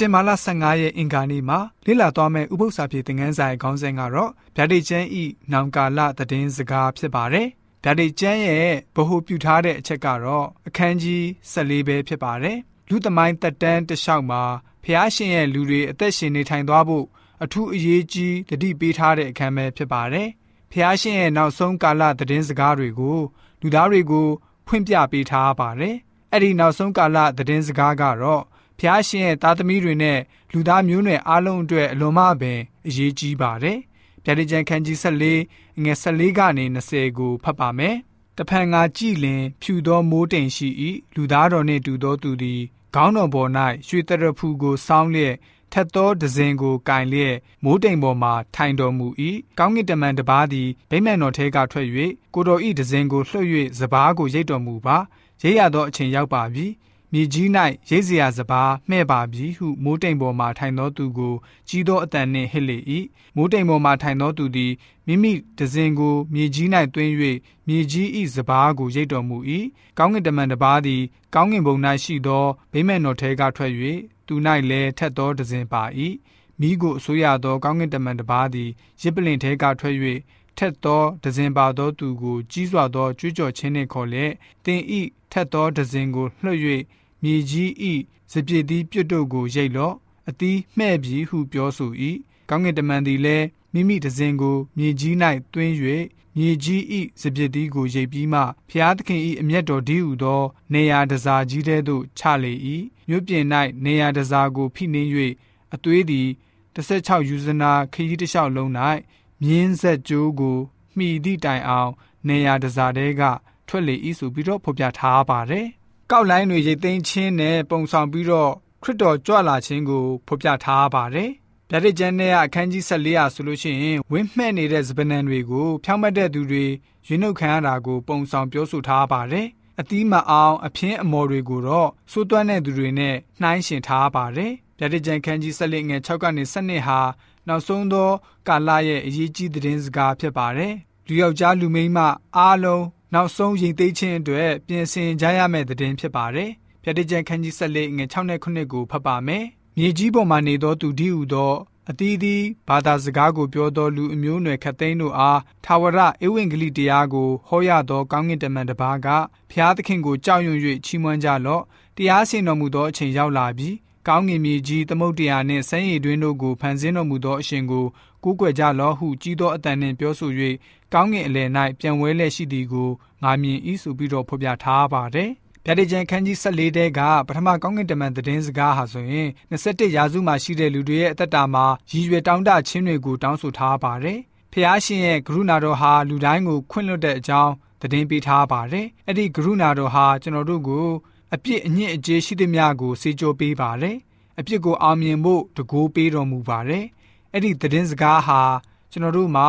တင်ဘာလ15ရက်အင်္ဂါနေ့မှာလေ့လာသွားမယ့်ဥပုသ္စာပြေသင်ခန်းစာရဲ့ခေါင်းစဉ်ကတော့ဗျာဒိတ်ကျမ်းဤနောင်ကာလသတင်းစကားဖြစ်ပါတယ်။ဗျာဒိတ်ကျမ်းရဲ့ဗဟုပြုထားတဲ့အချက်ကတော့အခန်းကြီး14ပဲဖြစ်ပါတယ်။လူသမိုင်းတက်တန်းတလျှောက်မှာဖျားရှင်ရဲ့လူတွေအသက်ရှင်နေထိုင်သွားဖို့အထူးအရေးကြီးတတိပေးထားတဲ့အခန်းပဲဖြစ်ပါတယ်။ဖျားရှင်ရဲ့နောက်ဆုံးကာလသတင်းစကားတွေကိုလူသားတွေကိုဖွင့်ပြပေးထားပါတယ်။အဲ့ဒီနောက်ဆုံးကာလသတင်းစကားကတော့ ဖျားရှင်ရဲ့သားသမီးတွေနဲ့လူသားမျိုးနွယ်အားလုံးအတွက်အလွန်မှပင်အရေးကြီးပါတယ်။ဗျာဒိတ်ကျန်ခန်းကြီး14ငွေ14ကနေ20ကိုဖတ်ပါမယ်။တဖန်ငါကြည်လင် ဖြူသောမိုးတိမ်ရှိ၏လူသားတော်နှင့်တူသောသူသည်ခေါင်းတော်ပေါ်၌ရွှေတရဖူကိုစောင်းလျက်ထက်သောဒဇင်ကိုကင်လျက်မိုးတိမ်ပေါ်မှထိုင်တော်မူ၏ကောင်းကင်တမန်တပါးသည်ဗိမ္မာန်တော်ထဲကထွက်၍ကိုတော်ဤဒဇင်ကိုလှုပ်၍စပားကိုရိတ်တော်မူပါရိတ်ရသောအချိန်ရောက်ပါပြီ မြေကြီး၌ရိတ်စရာစပားမှဲ့ပါပြီဟုမိုးတိမ်ပေါ်မှထိုင်သောသူကိုကြီးသောအတန်နှင့်ဟစ်လေ၏မိုးတိမ်ပေါ်မှထိုင်သောသူသည်မိမိဒဇင်ကိုမြေကြီး၌တွင်း၍မြေကြီး၏စပားကိုရိတ်တော်မူ၏ကောင်းကင်တမန်တစ်ပါးသည်ကောင်းကင်ဘုံ၌ရှိသောဗိမ္မာန်တော်ထဲကထွက်၍သူ၌လည်းထက်သောဒဇင်ပါ၏မိကိုအစိုးရသောကောင်းကင်တမန်တစ်ပါးသည်ရစ်ပလင်ထဲကထွက်၍ထက်သောဒဇင်ပါသောသူကိုကြီးစွာသောကြွေးကြော်ခြင်းနှင့်ခေါ်လျက်တင်ဤထက်သောဒဇင်ကိုလှွတ်၍ မြေကြီးဤစပြစ်သည်ပြုတ်တို့ကိုရိတ်လော့အသီးမှဲ့ပြီဟုပြောဆို၏ကောင်းကင်တမန်သည်လည်းမိမိဒဇင်ကိုမြေကြီး၌တွင်း၍မြေကြီးဤစပြစ်သည်ကိုရိတ်ပြီးမှဖျားသခင်ဤအမျက်တော်ဒီဟုသော နေရာတစားကြီးတဲသို့ချလေ၏မြို့ပြင်၌နေရာတစားကိုဖိနှင်း၍အသွေးသည်16ယူဇနာခရီးတစ်လျှောက်လုံး၌မြင်းဆက်ကြိုးကိုမှီသည့်တိုင်အောင် နေရာတစားတဲကထွက်လေ၏ဆိုပြီးတော့ဖော်ပြထားပါတယ်။ ကောက်လိုင်းတွေရိတ်သိမ်းခြင်းနဲ့ပုံဆောင်ပြီးတော့ခရစ်တော်ကြွလာခြင်းကိုဖော်ပြထားပါတယ်။ဗျာဒိတ်ကျမ်းနဲ့အခန်းကြီး14ရာဆိုလို့ရှိရင်ဝင်းမှဲ့နေတဲ့စပနန်တွေကိုဖြောင်းမတ်တဲ့သူတွေရွေးနှုတ်ခံရတာကိုပုံဆောင်ပြောဆိုထားပါတယ်။အသီးမအောင်အဖင်းအမော်တွေကိုတော့စိုးသွမ်းတဲ့သူတွေနဲ့နှိုင်းယှဉ်ထားပါတယ်။ဗျာဒိတ်ကျမ်းခန်းကြီး14ငယ်6ကနေ12ဟာနောက်ဆုံးသော ကာလရဲ့အရေးကြီးသတင်းစကားဖြစ်ပါတယ်။လူယောက်ျားလူမိန်းမအားလုံး နောက်ဆုံးရင်သိမ်းခြင်းအတွက်ပြင်ဆင်ကြရမယ့်သတင်းဖြစ်ပါတယ်။ဗျာဒိတ်ကျမ်းခန်းကြီး14ငယ်6နဲ့9ကိုဖတ်ပါမယ်။မြေကြီးပေါ်မှာနေသောသူဒီဟုသောအသီးသီးဘာသာစကားကိုပြောသောလူအမျိုးအနွယ်ခတ်သိမ်းတို့အားထာဝရဧဝံဂေလိတရားကိုဟောရသောကောင်းကင်တမန်တစ်ပါးကဖျားသခင်ကိုကြောက်ရွံ့၍ချီးမွမ်းကြလော့တရားစင်တော်မူသောအချိန်ရောက်လာပြီ ကောင်းငင်မြေကြီးသမုတ်တရားနှင့်ဆန်းရည်တွင်တို့ကိုဖန်ဆင်းတော်မူသောအရှင်ကိုကိုးကွယ်ကြလော့ဟုကြီးသောအတန်နှင့်ပြောဆို၍ကောင်းငင်အလယ်၌ပြန်ဝဲလျက်ရှိသည်ကိုငါမြင်၏ဆိုပြီးတော့ဖော်ပြထားပါတယ်ဗျာဒိတ်ကျန်ခန်းကြီး14တဲကပထမကောင်းကင်တမန်သတင်းစကားဟာဆိုရင်21ရာစုမှာရှိတဲ့လူတွေရဲ့အသက်တာမှာရည်ရွယ်တောင်းတခြင်းတွေကိုတောင်းဆိုထားပါတယ်။ဖျားရှင်ရဲ့ကရုဏာတော်ဟာလူတိုင်းကိုခွင့်လွှတ်တဲ့အကြောင်းသတင်းပေးထားပါတယ်။အဲ့ဒီကရုဏာတော်ဟာကျွန်တော်တို့ကို အပြစ်အညစ်အကြေးရှိသမျှကိုစေကြိုပေးပါတယ်။အပြစ်ကိုအောင်မြင်ဖို့တကိုးပေးတော်မူပါတယ်။အဲ့ဒီသတင်းစကားဟာကျွန်တော်တို့မှာ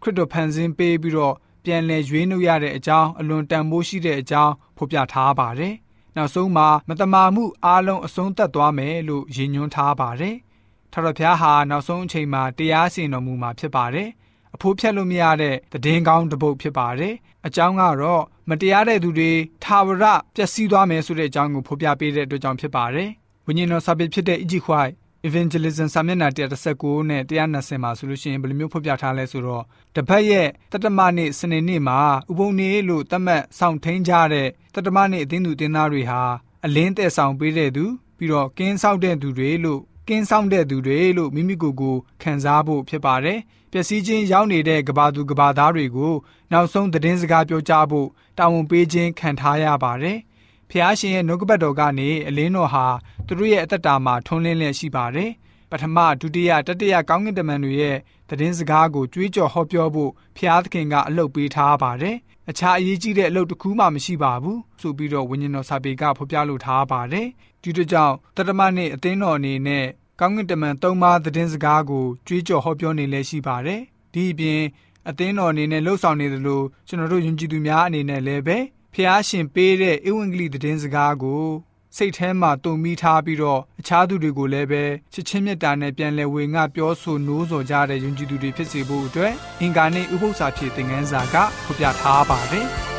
ခရစ်တော်ဖန်ဆင်းပေးပြီးတော့ပြန်လည်ရွေးနှုတ်ရတဲ့အကြောင်းအလွန်တန်ဖိုးရှိတဲ့အကြောင်းဖော်ပြထားပါတယ်။နောက်ဆုံးမှာမတမာမှုအလုံးအဆုံးသတ်သွားမယ်လို့ရည်ညွှန်းထားပါတယ်။ထတော်ဖျားဟာနောက်ဆုံးအချိန်မှာတရားစီရင်တော်မူမှာဖြစ်ပါတယ်။ အဖိုးဖြတ်လို့မရတဲ့တည်င်းကောင်းတစ်ပုတ်ဖြစ်ပါတယ်။အကြောင်းကတော့မတရားတဲ့သူတွေထာဝရပျက်စီးသွားမယ်ဆိုတဲ့အကြောင်းကိုဖော်ပြပေးတဲ့အတွက်ကြောင့်ဖြစ်ပါတယ်။ဝိညာဉ်တော်စာပေဖြစ်တဲ့ Egypt White evangelism စာမျက်နှာ139နဲ့120မှာဆိုလို့ရှိရင်ဘယ်လိုမျိုးဖော်ပြထားလဲဆိုတော့တပတ်ရဲ့တတမနေ့စနေနေ့မှာဥပုံနေ့လို့သတ်မှတ်ဆောင်ထိန်ကြတဲ့တတမနေ့အသင်းသူတင်းသားတွေဟာအလင်းတဲ့ဆောင်ပေးတဲ့သူပြီးတော့ကင်းဆောက်တဲ့သူတွေလို့ ကင်းဆောင်တဲ့သူတွေလို့မိမိကိုယ်ကိုခံစားဖို့ဖြစ်ပါတယ်။ပျက်စီးခြင်းရောက်နေတဲ့ကဘာသူကဘာသားတွေကိုနောက်ဆုံးသတင်းစကားပြောကြားဖို့တာဝန်ပေးခြင်းခံထားရပါတယ်။ဖျားရှင်ရဲ့နှုတ်ကပတ်တော်ကနေအလင်းတော်ဟာသူတို့ရဲ့အသက်တာမှာထွန်းလင်းလျက်ရှိပါတယ်။ပထမဒုတိယတတိယကောင်းကင်တမန်တွေရဲ့သတင်းစကားကိုကြွေးကြော်ဟောပြောဖို့ဖျားသခင်ကအလုပ်ပေးထားပါတယ်။ အခြားအရေးကြီးတဲ့အလုပ်တစ်ခုမှမရှိပါဘူးဆိုပြီးတော့ဝိညာဉ်တော်စာပေကဖော်ပြလိုထားပါတယ်။ဒီတို့ကြောင့်တတမနဲ့အသင်းတော်အနေနဲ့ကောင်းကင်တမန်သုံးပါးသတင်းစကားကိုကြွေးကြော်ဟောပြောနေလဲရှိပါတယ်။ဒီအပြင်အသင်းတော်အနေနဲ့လှုပ်ဆောင်နေသလိုကျွန်တော်တို့ယဉ်ကျေးသူများအနေနဲ့လည်းပဲဖျားရှင်ပေးတဲ့ဧဝံဂေလိသတင်းစကားကို စိတ်ထဲမှာတုံမိထားပြီးတော့အခြားသူတွေကိုလည်းပဲချစ်ချင်းမြတ်တာနဲ့ပြန်လည်ဝေငှပြောဆိုနိုးဆော်ကြတဲ့ယဉ်ကျေးသူတွေဖြစ်စေဖို့အတွက်အင်္ဂါနဲ့ဥပု္ပ္ပစာဖြစ်တဲ့ငန်းစာကဖော်ပြထားပါတယ်။